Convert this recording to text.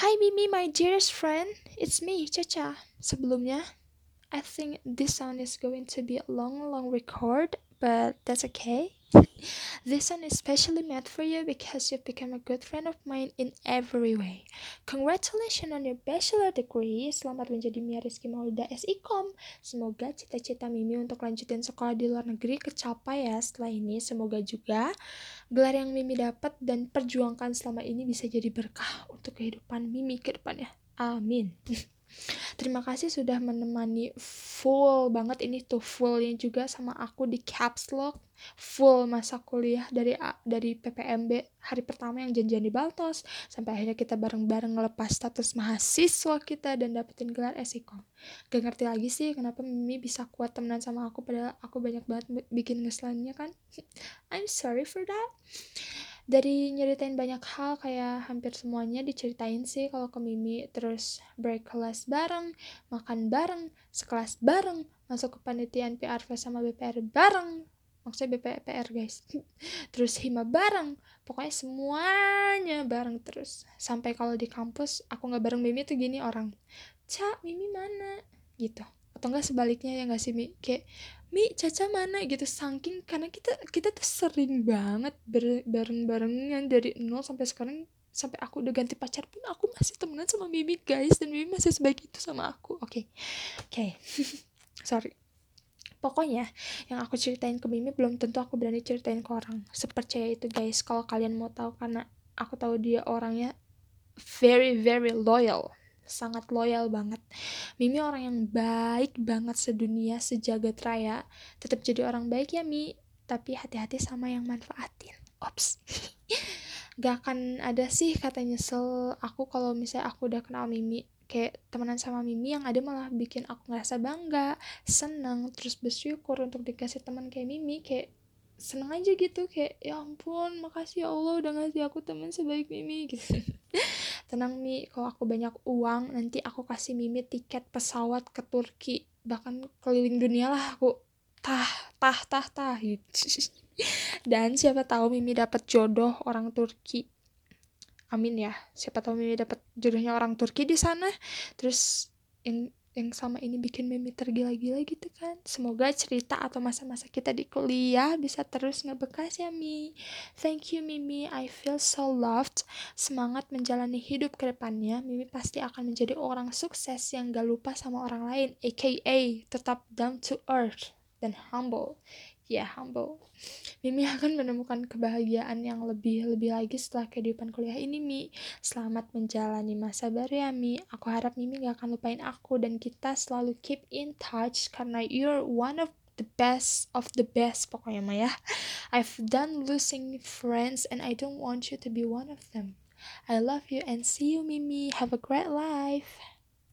Hi Mimi, my dearest friend. It's me, Caca. Sebelumnya, I think this sound is going to be a long, long record, but that's okay. This one is specially made for you because you've become a good friend of mine in every way. Congratulations on your bachelor degree. Selamat menjadi Mia Rizky Maulida SIKOM. Semoga cita-cita Mimi untuk lanjutin sekolah di luar negeri kecapai ya setelah ini. Semoga juga gelar yang Mimi dapat dan perjuangkan selama ini bisa jadi berkah untuk kehidupan Mimi ke depannya. Amin. Terima kasih sudah menemani full banget ini tuh fullnya juga sama aku di caps lock full masa kuliah dari dari PPMB hari pertama yang janjian di Baltos sampai akhirnya kita bareng-bareng ngelepas status mahasiswa kita dan dapetin gelar esikom. Gak ngerti lagi sih kenapa Mimi bisa kuat temenan sama aku padahal aku banyak banget bikin ngeselannya kan. I'm sorry for that dari nyeritain banyak hal kayak hampir semuanya diceritain sih kalau ke Mimi. Terus break kelas bareng makan bareng sekelas bareng masuk ke panitian PR sama BPR bareng. Maksudnya BPR guys. Terus hima bareng. Pokoknya semuanya bareng terus. Sampai kalau di kampus aku nggak bareng Mimi tuh gini orang cak Mimi mana? Gitu. Atau enggak sebaliknya ya nggak sih Mi? Kayak Mi Caca mana? Gitu. Saking karena kita kita tuh sering banget bareng-barengan dari nol sampai sekarang sampai aku udah ganti pacar pun aku masih temenan sama Mimi guys. Dan Mimi masih sebaik itu sama aku. Oke. Okay. oke. Okay. sorry. Pokoknya yang aku ceritain ke Mimi belum tentu aku berani ceritain ke orang sepercaya itu guys. Kalau kalian mau tahu karena aku tahu dia orangnya very very loyal sangat loyal banget. Mimi orang yang baik banget sedunia, sejagat raya. Tetap jadi orang baik ya Mi, tapi hati-hati sama yang manfaatin. Ops. Gak akan ada sih kata nyesel aku kalau misalnya aku udah kenal Mimi kayak temenan sama Mimi yang ada malah bikin aku ngerasa bangga, seneng, terus bersyukur untuk dikasih teman kayak Mimi kayak seneng aja gitu kayak ya ampun makasih ya Allah udah ngasih aku teman sebaik Mimi gitu tenang Mi kalau aku banyak uang nanti aku kasih Mimi tiket pesawat ke Turki. Bahkan keliling dunia lah aku. Tah tah tah tah. Dan siapa tahu Mimi dapat jodoh orang Turki. Amin ya. Siapa tahu Mimi dapat jodohnya orang Turki di sana. Terus yang yang sama ini bikin Mimi tergila-gila gitu kan. Semoga cerita atau masa-masa kita di kuliah bisa terus ngebekas ya Mi. Thank you Mimi, I feel so loved. Semangat menjalani hidup ke depannya. Mimi pasti akan menjadi orang sukses yang gak lupa sama orang lain, aka tetap down to earth dan humble ya humble. Mimi akan menemukan kebahagiaan yang lebih-lebih lagi setelah kehidupan kuliah ini Mi. Selamat menjalani masa baru ya Mi. Aku harap Mimi gak akan lupain aku dan kita selalu keep in touch karena you're one of the best of the best pokoknya Maya I've done losing friends and I don't want you to be one of them. I love you and see you Mimi. Have a great life